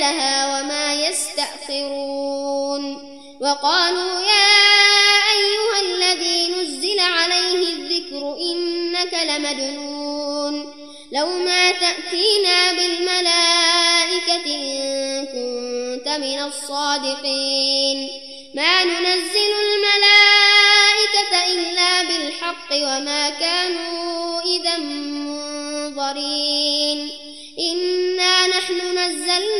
أجلها وما يستأخرون. وقالوا يا أيها الذي نزل عليه الذكر إنك لمجنون لو ما تأتينا بالملائكة إن كنت من الصادقين. ما ننزل الملائكة إلا بالحق وما كانوا إذا منظرين. إنا نحن نزلنا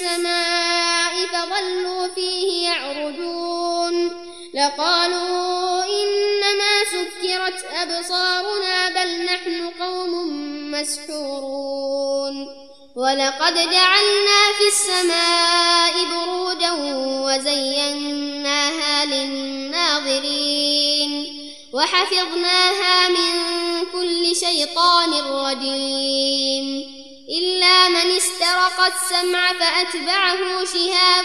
السماء فظلوا فيه يعرجون لقالوا إنما سكرت أبصارنا بل نحن قوم مسحورون ولقد جعلنا في السماء بروجا وزيناها للناظرين وحفظناها من كل شيطان رجيم إلا من استرق السمع فأتبعه شهاب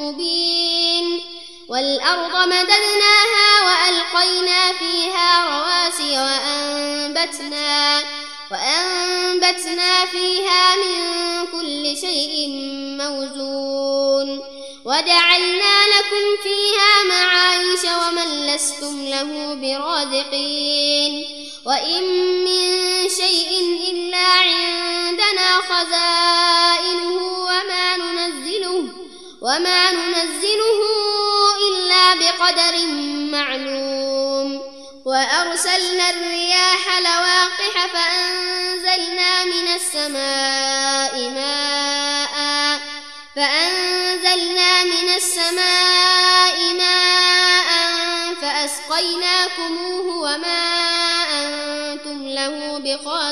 مبين. والأرض مددناها وألقينا فيها رواسي وأنبتنا وأنبتنا فيها من كل شيء موزون. وجعلنا لكم فيها معايش ومن لستم له برازقين. وإن من شيء إلا خزائنه وما ننزله وما ننزله إلا بقدر معلوم. وأرسلنا الرياح لواقح فأنزلنا من السماء ماء فأنزلنا من السماء ماء فأسقيناكموه وما أنتم له بخازنين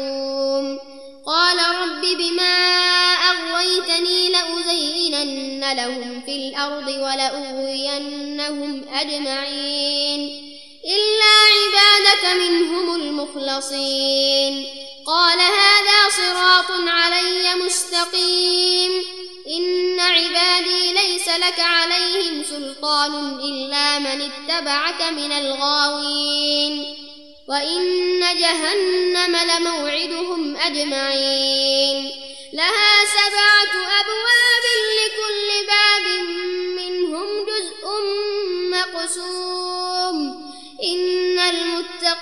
لهم في الأرض ولأغوينهم أجمعين. إلا عبادك منهم المخلصين. قال هذا صراط علي مستقيم. إن عبادي ليس لك عليهم سلطان إلا من اتبعك من الغاوين. وإن جهنم لموعدهم أجمعين. لها سبعة أبواب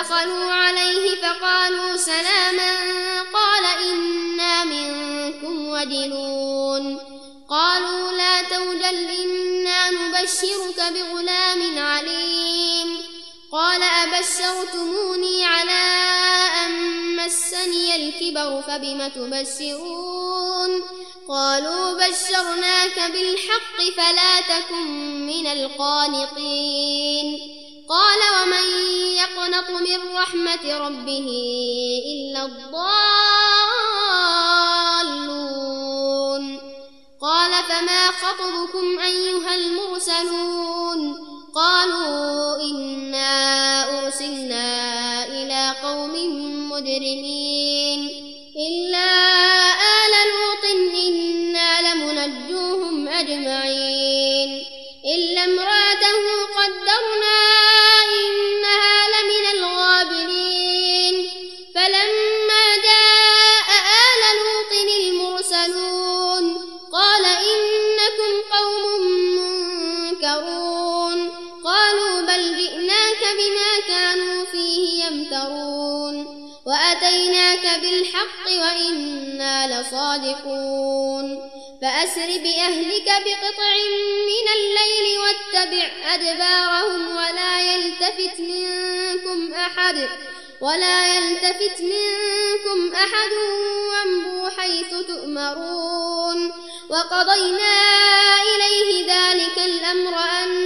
دخلوا عليه فقالوا سلاما قال إنا منكم وجلون. قالوا لا توجل إنا نبشرك بغلام عليم. قال أبشرتموني على أن مسني الكبر فبم تبشرون؟ قالوا بشرناك بالحق فلا تكن من القانطين. قال ومن يقنط من رحمة ربه إلا الضالون. قال فما خطبكم أيها المرسلون؟ قالوا بما كانوا فيه يمترون. وأتيناك بالحق وإنا لصادقون. فأسر بأهلك بقطع من الليل واتبع أدبارهم ولا يلتفت منكم أحد ولا يلتفت منكم أحد وامضوا حيث تؤمرون. وقضينا إليه ذلك الأمر أن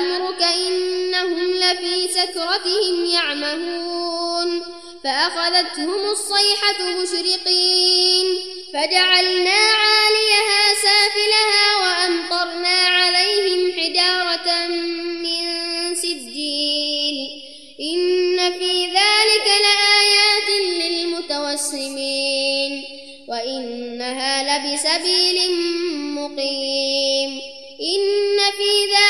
لعمرك إنهم لفي سكرتهم يعمهون فأخذتهم الصيحة مشرقين فجعلنا عاليها سافلها وأمطرنا عليهم حجارة من سجيل إن في ذلك لآيات للمتوسمين وإنها لبسبيل مقيم إن في ذلك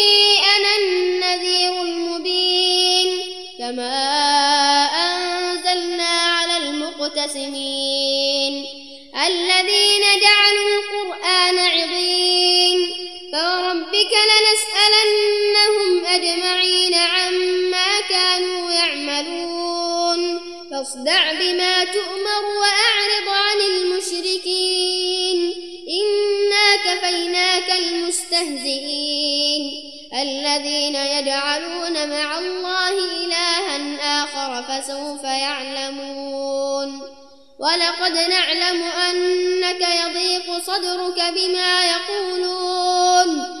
فوربك لنسألنهم أجمعين عما كانوا يعملون. فاصدع بما تؤمر وأعرض عن المشركين. إنا كفيناك المستهزئين. الذين يجعلون مع الله إلها آخر فسوف يعلمون. ولقد نعلم أنك يضيق صدرك بما يقولون.